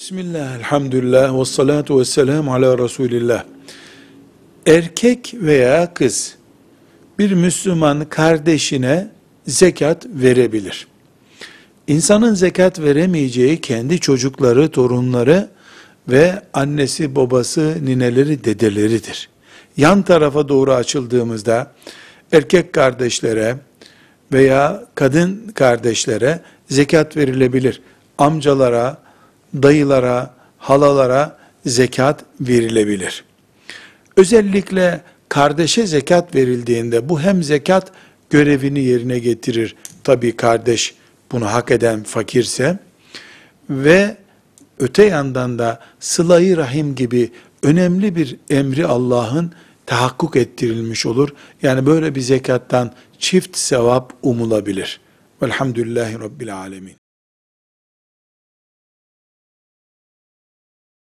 Bismillah, elhamdülillah, ve salatu ve selamu ala Resulillah. Erkek veya kız bir Müslüman kardeşine zekat verebilir. İnsanın zekat veremeyeceği kendi çocukları, torunları ve annesi, babası, nineleri, dedeleridir. Yan tarafa doğru açıldığımızda erkek kardeşlere veya kadın kardeşlere zekat verilebilir. Amcalara, dayılara, halalara zekat verilebilir. Özellikle kardeşe zekat verildiğinde bu hem zekat görevini yerine getirir. Tabi kardeş bunu hak eden fakirse ve öte yandan da sılayı rahim gibi önemli bir emri Allah'ın tahakkuk ettirilmiş olur. Yani böyle bir zekattan çift sevap umulabilir. Velhamdülillahi Rabbil Alemin.